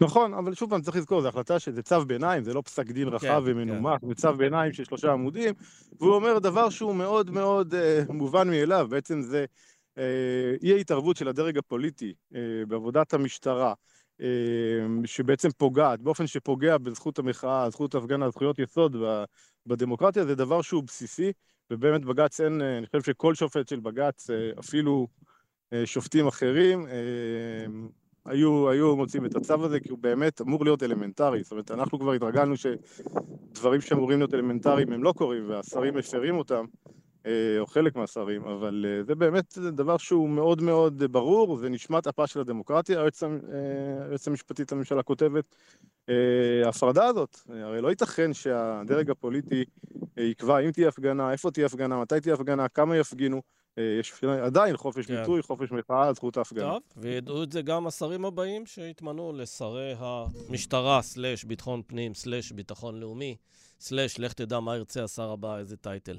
נכון, אבל שוב פעם צריך לזכור, זו החלטה שזה צו ביניים, זה לא פסק דין רחב כן, ומנומק, זה צו ביניים של שלושה עמודים, והוא אומר דבר שהוא מאוד מאוד אה, מובן מאליו, בעצם זה אה, אי ההתערבות של הדרג הפוליטי אה, בעבודת המשטרה, אה, שבעצם פוגעת, באופן שפוגע בזכות המחאה, זכות ההפגנה, זכויות יסוד בדמוקרטיה, זה דבר שהוא בסיסי, ובאמת בג"ץ אין, אה, אני חושב שכל שופט של בג"ץ, אה, אפילו שופטים אחרים, אה, היו, היו מוצאים את הצו הזה, כי הוא באמת אמור להיות אלמנטרי. זאת אומרת, אנחנו כבר התרגלנו שדברים שאמורים להיות אלמנטריים הם לא קורים, והשרים מפרים אותם, אה, או חלק מהשרים, אבל אה, זה באמת דבר שהוא מאוד מאוד ברור, זה נשמת אפה של הדמוקרטיה. היועצת המ- אה, היועצת המשפטית לממשלה כותבת, אה, ההפרדה הזאת, אה, הרי לא ייתכן שהדרג הפוליטי אה, יקבע אם תהיה הפגנה, איפה תהיה הפגנה, מתי תהיה הפגנה, כמה יפגינו. אה, יש עדיין חופש כן. ביטוי, חופש מחאה, זכות ההפגנה. טוב, וידעו את זה גם השרים הבאים שהתמנו לשרי המשטרה, סלאש ביטחון פנים, סלאש ביטחון לאומי, סלאש לך תדע מה ירצה השר הבא, איזה טייטל.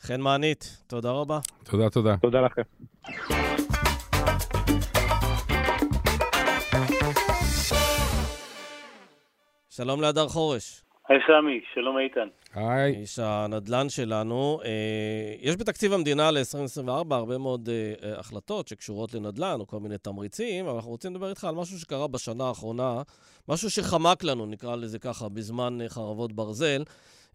חן מענית, תודה רבה. תודה, תודה. תודה לכם. שלום להדר חורש, היי סמי, שלום איתן. היי. איש הנדל"ן שלנו. אה, יש בתקציב המדינה ל-2024 הרבה מאוד אה, אה, החלטות שקשורות לנדל"ן או כל מיני תמריצים, אבל אנחנו רוצים לדבר איתך על משהו שקרה בשנה האחרונה, משהו שחמק לנו, נקרא לזה ככה, בזמן אה, חרבות ברזל.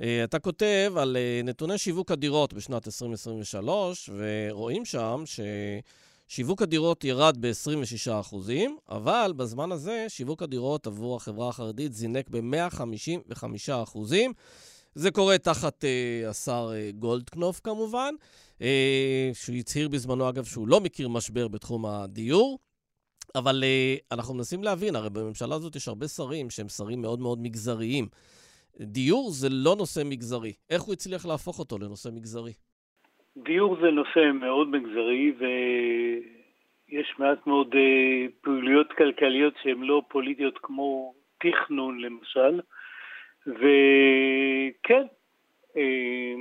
אה, אתה כותב על אה, נתוני שיווק הדירות בשנת 2023, ורואים שם ששיווק הדירות ירד ב-26%, אבל בזמן הזה שיווק הדירות עבור החברה החרדית זינק ב-155%. זה קורה תחת אה, השר אה, גולדקנופ כמובן, אה, שהצהיר בזמנו, אגב, שהוא לא מכיר משבר בתחום הדיור. אבל אה, אנחנו מנסים להבין, הרי בממשלה הזאת יש הרבה שרים שהם שרים מאוד מאוד מגזריים. דיור זה לא נושא מגזרי. איך הוא הצליח להפוך אותו לנושא מגזרי? דיור זה נושא מאוד מגזרי ויש מעט מאוד אה, פעילויות כלכליות שהן לא פוליטיות כמו תכנון למשל וכן, אה,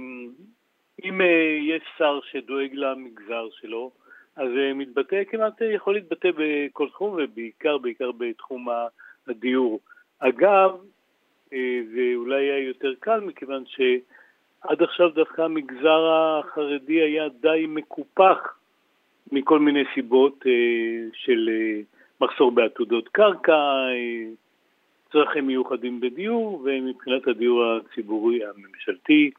אם יש שר שדואג למגזר שלו, אז מתבטא כמעט, יכול להתבטא בכל תחום, ובעיקר, בעיקר בתחום הדיור. אגב, זה אולי היה יותר קל, מכיוון שעד עכשיו דווקא המגזר החרדי היה די מקופח מכל מיני סיבות של מחסור בעתודות קרקע, צרכים מיוחדים בדיור, ומבחינת הדיור הציבורי הממשלתי,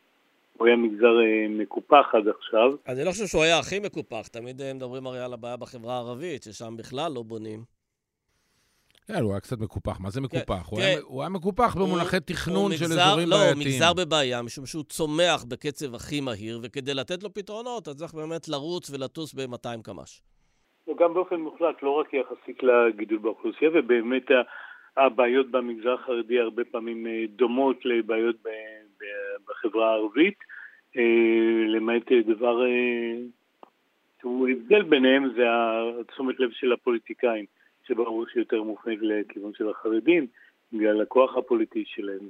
הוא היה מגזר אה, מקופח עד עכשיו. אני לא חושב שהוא היה הכי מקופח, תמיד אה, מדברים הרי על הבעיה בחברה הערבית, ששם בכלל לא בונים. כן, הוא היה קצת מקופח. מה זה כן, מקופח? הוא, היה, הוא היה מקופח במונחי תכנון של אזורים לא, בעייתיים. לא, הוא מגזר בבעיה, משום שהוא צומח בקצב הכי מהיר, וכדי לתת לו פתרונות, אז צריך באמת לרוץ ולטוס ב-200 קמ"ש. גם באופן מוחלט, לא רק יחסית לגידול באוכלוסייה, ובאמת הבעיות במגזר החרדי הרבה פעמים אה, דומות לבעיות בחברה הערבית, אה, למעט דבר אה, שהוא הבדל ביניהם זה התשומת לב של הפוליטיקאים, שברור שיותר מופנית לכיוון של החרדים, בגלל הכוח הפוליטי שלהם.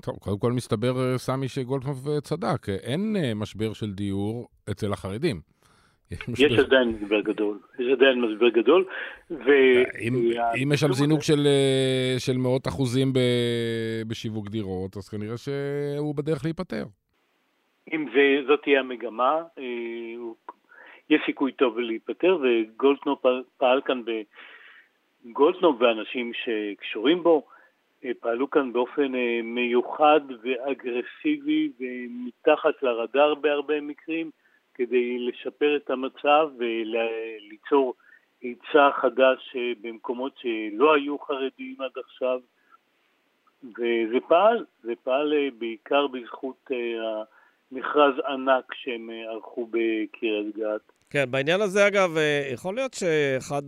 טוב, קודם כל מסתבר, סמי, שגולדקנופ צדק, אין משבר של דיור אצל החרדים. יש עדיין משבר גדול, יש עדיין משבר גדול. ו... אם יש שם זינוק של, אה, מאות אחוזים בשיווק דירות, אז כנראה שהוא בדרך להיפטר. אם זאת תהיה המגמה, אה, יש סיכוי טוב להיפטר, וגולדסנופ פעל כאן ב... גולדסנופ ואנשים שקשורים בו, אה, פעלו כאן באופן מיוחד ואגרסיבי ומתחת לרדאר בהרבה מקרים. כדי לשפר את המצב וליצור היצע חדש אה, במקומות שלא היו חרדים עד עכשיו. וזה פעל, זה פעל אה, בעיקר בזכות אה, המכרז ענק שהם ערכו בקריית גת. כן, בעניין הזה אגב, יכול להיות שאחד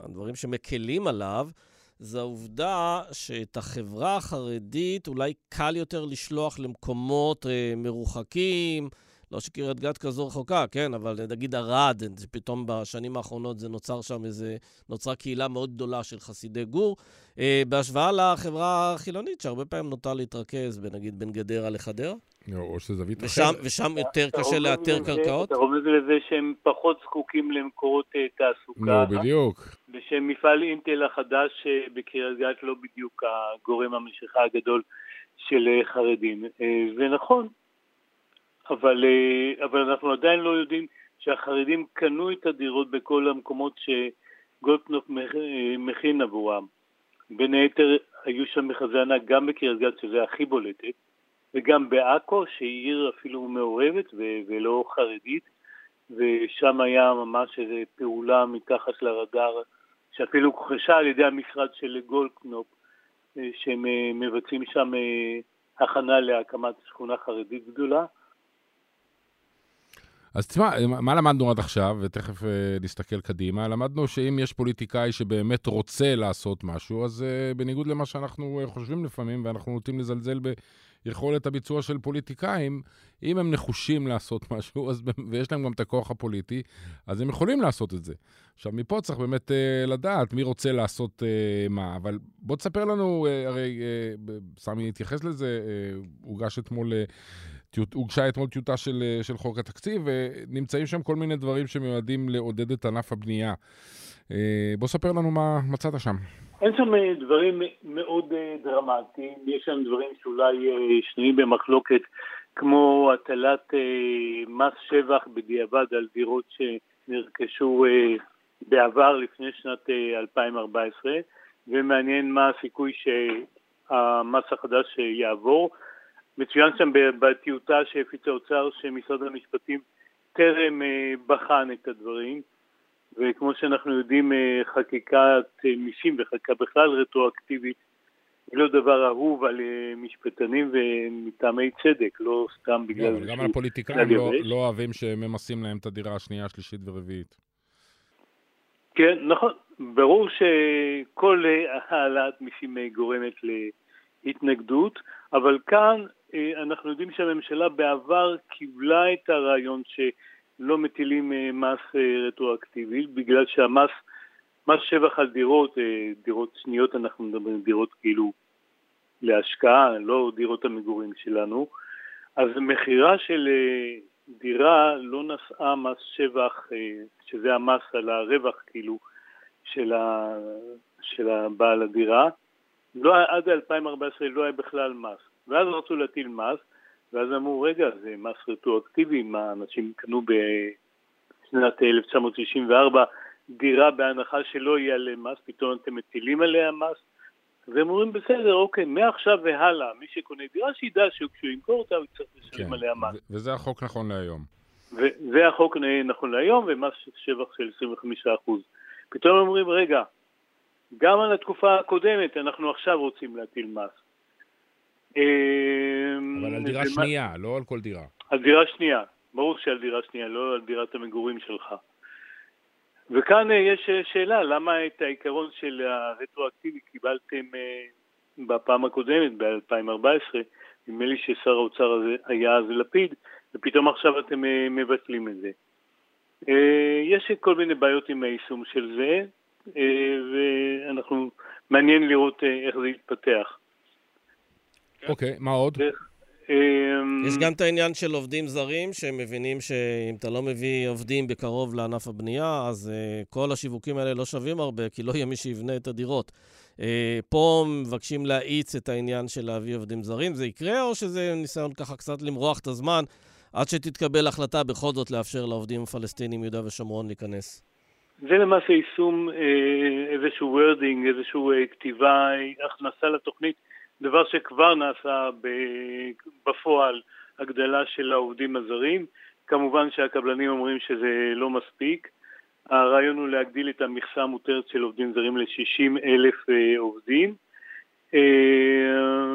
הדברים שמקלים עליו זה העובדה שאת החברה החרדית אולי קל יותר לשלוח למקומות מרוחקים, לא שקריית גת כזו רחוקה, כן, אבל נגיד ערד, פתאום בשנים האחרונות זה נוצר שם איזה, נוצרה קהילה מאוד גדולה של חסידי גור, אה, בהשוואה לחברה החילונית, שהרבה פעמים נוטה להתרכז, נגיד בין גדרה לחדרה. או שזה זווית אחרת. ושם יותר קשה לאתר קרקעות? אתה רומז לזה שהם פחות זקוקים למקורות אה, תעסוקה. נו, בדיוק. ושמפעל אינטל החדש אה, בקריית גת לא בדיוק הגורם המשיכה הגדול של אה, חרדים. ונכון, אבל, אה, אבל אנחנו עדיין לא יודעים שהחרדים קנו את הדירות בכל המקומות שגולדקנופ אה, מכין עבורם. בין היתר היו שם מכרזי ענק גם בקריית גת, שזה הכי בולטת, וגם בעכו, שהיא עיר אפילו מעורבת ו- ולא חרדית, ושם היה ממש איזו פעולה מתחת לרדאר, שאפילו הוכחשה על ידי המשרד של גולדקנופ, אה, שהם מבצעים שם הכנה להקמת שכונה חרדית גדולה. אז תשמע, מה למדנו עד עכשיו, ותכף uh, נסתכל קדימה? למדנו שאם יש פוליטיקאי שבאמת רוצה לעשות משהו, אז uh, בניגוד למה שאנחנו uh, חושבים לפעמים, ואנחנו נוטים לזלזל ביכולת הביצוע של פוליטיקאים, אם הם נחושים לעשות משהו, אז, ויש להם גם את הכוח הפוליטי, אז הם יכולים לעשות את זה. עכשיו, מפה צריך באמת uh, לדעת מי רוצה לעשות uh, מה, אבל בוא תספר לנו, uh, הרי uh, סמי התייחס לזה, הוגש uh, אתמול... Uh, הוגשה אתמול טיוטה של, אה, של חוק התקציב, ונמצאים שם כל מיני דברים שמיועדים לעודד את ענף הבנייה. אה, בוא ספר לנו מה מצאת שם. אין שם אה, דברים מאוד דרמטיים, יש שם דברים שאולי שנויים במחלוקת, כמו הטלת מס שבח בדיעבד על דירות שנרכשו בעבר לפני שנת 2014, ומעניין מה הסיכוי שהמס החדש יעבור. מצוין שם בטיוטה שהפיץ האוצר שמשרד המשפטים טרם אה, בחן את הדברים וכמו שאנחנו יודעים אה, חקיקת אה, מיסים וחקיקה בכלל רטרואקטיבית היא לא דבר אהוב על משפטנים ומטעמי צדק, לא סתם בגלל... לא, גם הפוליטיקאים לא, לא אוהבים שממסים להם את הדירה השנייה, השלישית ורביעית. כן, נכון. ברור שכל העלאת מיסים גורמת להתנגדות, אבל כאן אה, אנחנו יודעים שהממשלה בעבר קיבלה את הרעיון שלא מטילים אה, מס אה, רטרואקטיבי, בגלל שהמס, מס שבח על דירות, דירות שניות אנחנו מדברים, דירות כאילו להשקעה, לא דירות המגורים שלנו, אז מכירה של דירה לא נשאה מס שבח, שזה המס על הרווח כאילו של, ה, של הבעל הדירה. לא, עד 2014 לא היה בכלל מס. ואז רצו להטיל מס, ואז אמרו, רגע, זה מס רטרואקטיבי, מה אנשים קנו בשנת 1964 דירה בהנחה שלא יהיה עליה מס, פתאום אתם מטילים עליה מס? והם אומרים, בסדר, אוקיי, מעכשיו והלאה, מי שקונה דירה, שידע שכשהוא ימכור אותה, הוא יצטרך לשלם כן, עליה מס. וזה החוק נכון להיום. וזה החוק נכון להיום, ומס שבח של 25%. פתאום אומרים, רגע, גם על התקופה הקודמת אנחנו עכשיו רוצים להטיל מס. אבל על דירה שנייה, לא על כל דירה. על דירה שנייה, ברור שעל דירה שנייה, לא על דירת המגורים שלך. וכאן אה, יש אה, שאלה, למה את העיקרון של הרטרואקטיבי קיבלתם אה, בפעם הקודמת, ב-2014, נדמה לי ששר האוצר הזה היה אז לפיד, ופתאום עכשיו אתם מבטלים את זה. יש כל מיני בעיות עם היישום של זה, ואנחנו, מעניין לראות אה, איך זה יתפתח. אוקיי, מה עוד? אה, יש גם את העניין של עובדים זרים, שמבינים שאם אתה לא מביא עובדים בקרוב לענף הבנייה, אז uh, כל השיווקים האלה לא שווים הרבה, כי לא יהיה מי שיבנה את הדירות. Uh, פה מבקשים להאיץ את העניין של להביא עובדים זרים. זה יקרה, או שזה ניסיון ככה קצת למרוח את הזמן, עד שתתקבל החלטה בכל זאת לאפשר לעובדים הפלסטינים מיהודה ושומרון להיכנס? זה למעשה יישום אה, איזשהו wording, איזשהו אה, כתיבה, הכנסה לתוכנית, דבר שכבר נעשה בפועל, הגדלה של העובדים הזרים. כמובן שהקבלנים אומרים שזה לא מספיק. הרעיון הוא להגדיל את המכסה המותרת של עובדים זרים ל-60 אלף אה, עובדים.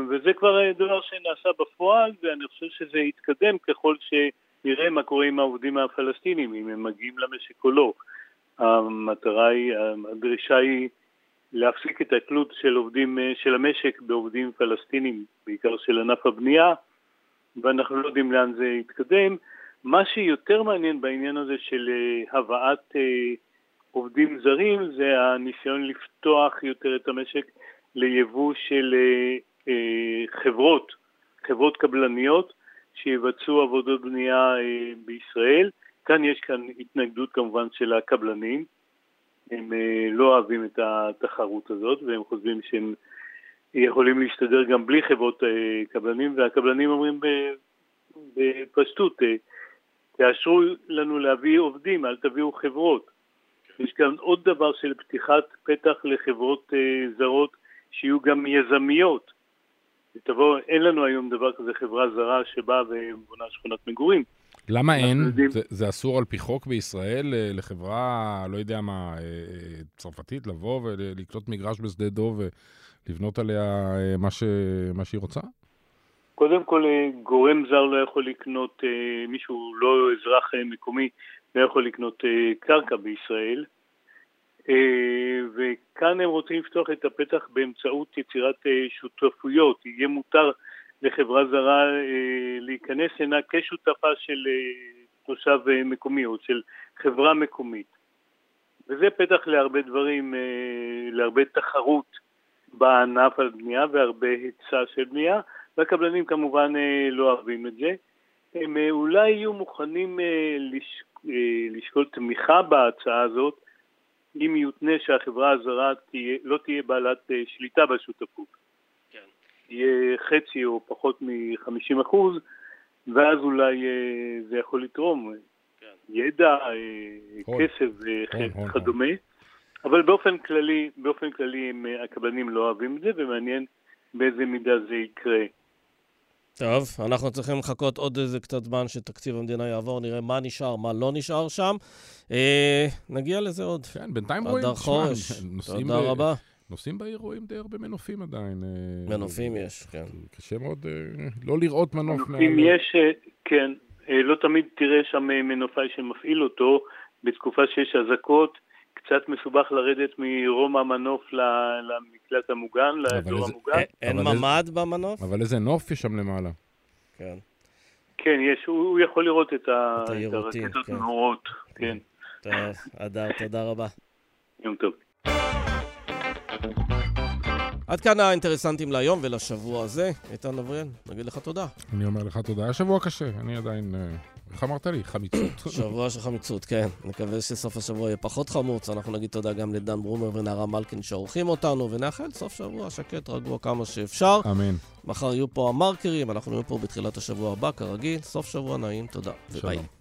וזה כבר דבר שנעשה בפועל, ואני חושב שזה יתקדם ככל שנראה מה קורה עם העובדים הפלסטינים, אם הם מגיעים למשק או לא. המטרה היא, הדרישה היא להפסיק את התלות של עובדים, של המשק בעובדים פלסטינים, בעיקר של ענף הבנייה, ואנחנו לא יודעים לאן זה יתקדם. מה שיותר מעניין בעניין הזה של אה, הבאת אה, עובדים זרים זה הניסיון לפתוח יותר את המשק ליבוא של אה, חברות, חברות קבלניות שיבצעו עבודות בנייה בישראל. כאן יש כאן התנגדות כמובן של הקבלנים, הם אה, לא אוהבים את התחרות הזאת והם חושבים שהם יכולים להסתדר גם בלי חברות אה, קבלנים והקבלנים אומרים בפשטות, אה, תאשרו לנו להביא עובדים, אל תביאו חברות. יש כאן עוד דבר של פתיחת פתח לחברות זרות שיהיו גם יזמיות. ותבוא, אין לנו היום דבר כזה חברה זרה שבאה ובונה שכונת מגורים. למה אין? יודעים- זה, זה אסור על פי חוק בישראל אה, לחברה, לא יודע מה, אה, אה, צרפתית לבוא ולקנות מגרש בשדה דוב ולבנות עליה מה, ש, מה שהיא רוצה? קודם כל, גורם זר לא יכול לקנות, מישהו לא אזרח מקומי, לא יכול לקנות קרקע בישראל. וכאן הם רוצים לפתוח את הפתח באמצעות יצירת שותפויות. יהיה מותר לחברה זרה אה, להיכנס הנה כשותפה של אה, תושב אה, מקומי או של חברה מקומית. וזה פתח להרבה דברים, להרבה תחרות בענף הבנייה והרבה היצע של בנייה. והקבלנים כמובן לא אוהבים את זה. הם אולי יהיו מוכנים לש... לשקול תמיכה בהצעה הזאת, אם יותנה שהחברה הזרה תהיה, לא תהיה בעלת שליטה בשותפות. יהיה חצי או פחות מ-50 אחוז, ואז אולי אה, זה יכול לתרום כן. ידע, אה, הון. כסף וכדומה. אבל באופן כללי, באופן כללי אה, הקבלנים לא אוהבים את זה, ומעניין באיזה מידה זה יקרה. טוב, אנחנו צריכים לחכות עוד איזה קצת זמן שתקציב המדינה יעבור, נראה מה נשאר, מה לא נשאר שם. אה, נגיע לזה עוד. כן, בינתיים רואים, אדר תשמע, חורש, נוסעים תודה ב- רבה. נוסעים בעיר רואים די הרבה מנופים עדיין. אה, מנופים יש, כן. קשה מאוד אה, לא לראות מנוף. אם יש, אה, כן, לא תמיד תראה שם מנופאי שמפעיל אותו, בתקופה שיש אזעקות, קצת מסובך לרדת מרום המנוף ל- למקלט המוגן, לאזור המוגן. אין ממ"ד במנוף? אבל איזה נוף יש שם למעלה. כן. כן, יש, הוא יכול לראות את הרקטות כן. הנורות, כן, טוב, אדר, תודה רבה. יום טוב. עד כאן האינטרסנטים להיום ולשבוע הזה. איתן אבריאל, נגיד לך תודה. אני אומר לך תודה. היה שבוע קשה, אני עדיין... אה, איך אמרת לי? חמיצות. שבוע של חמיצות, כן. נקווה שסוף השבוע יהיה פחות חמוץ. אנחנו נגיד תודה גם לדן ברומר ונערה מלכין שעורכים אותנו, ונאחל סוף שבוע שקט, רגוע כמה שאפשר. אמן. מחר יהיו פה המרקרים, אנחנו נהיה פה בתחילת השבוע הבא, כרגיל. סוף שבוע נעים, תודה. וביי. שלום.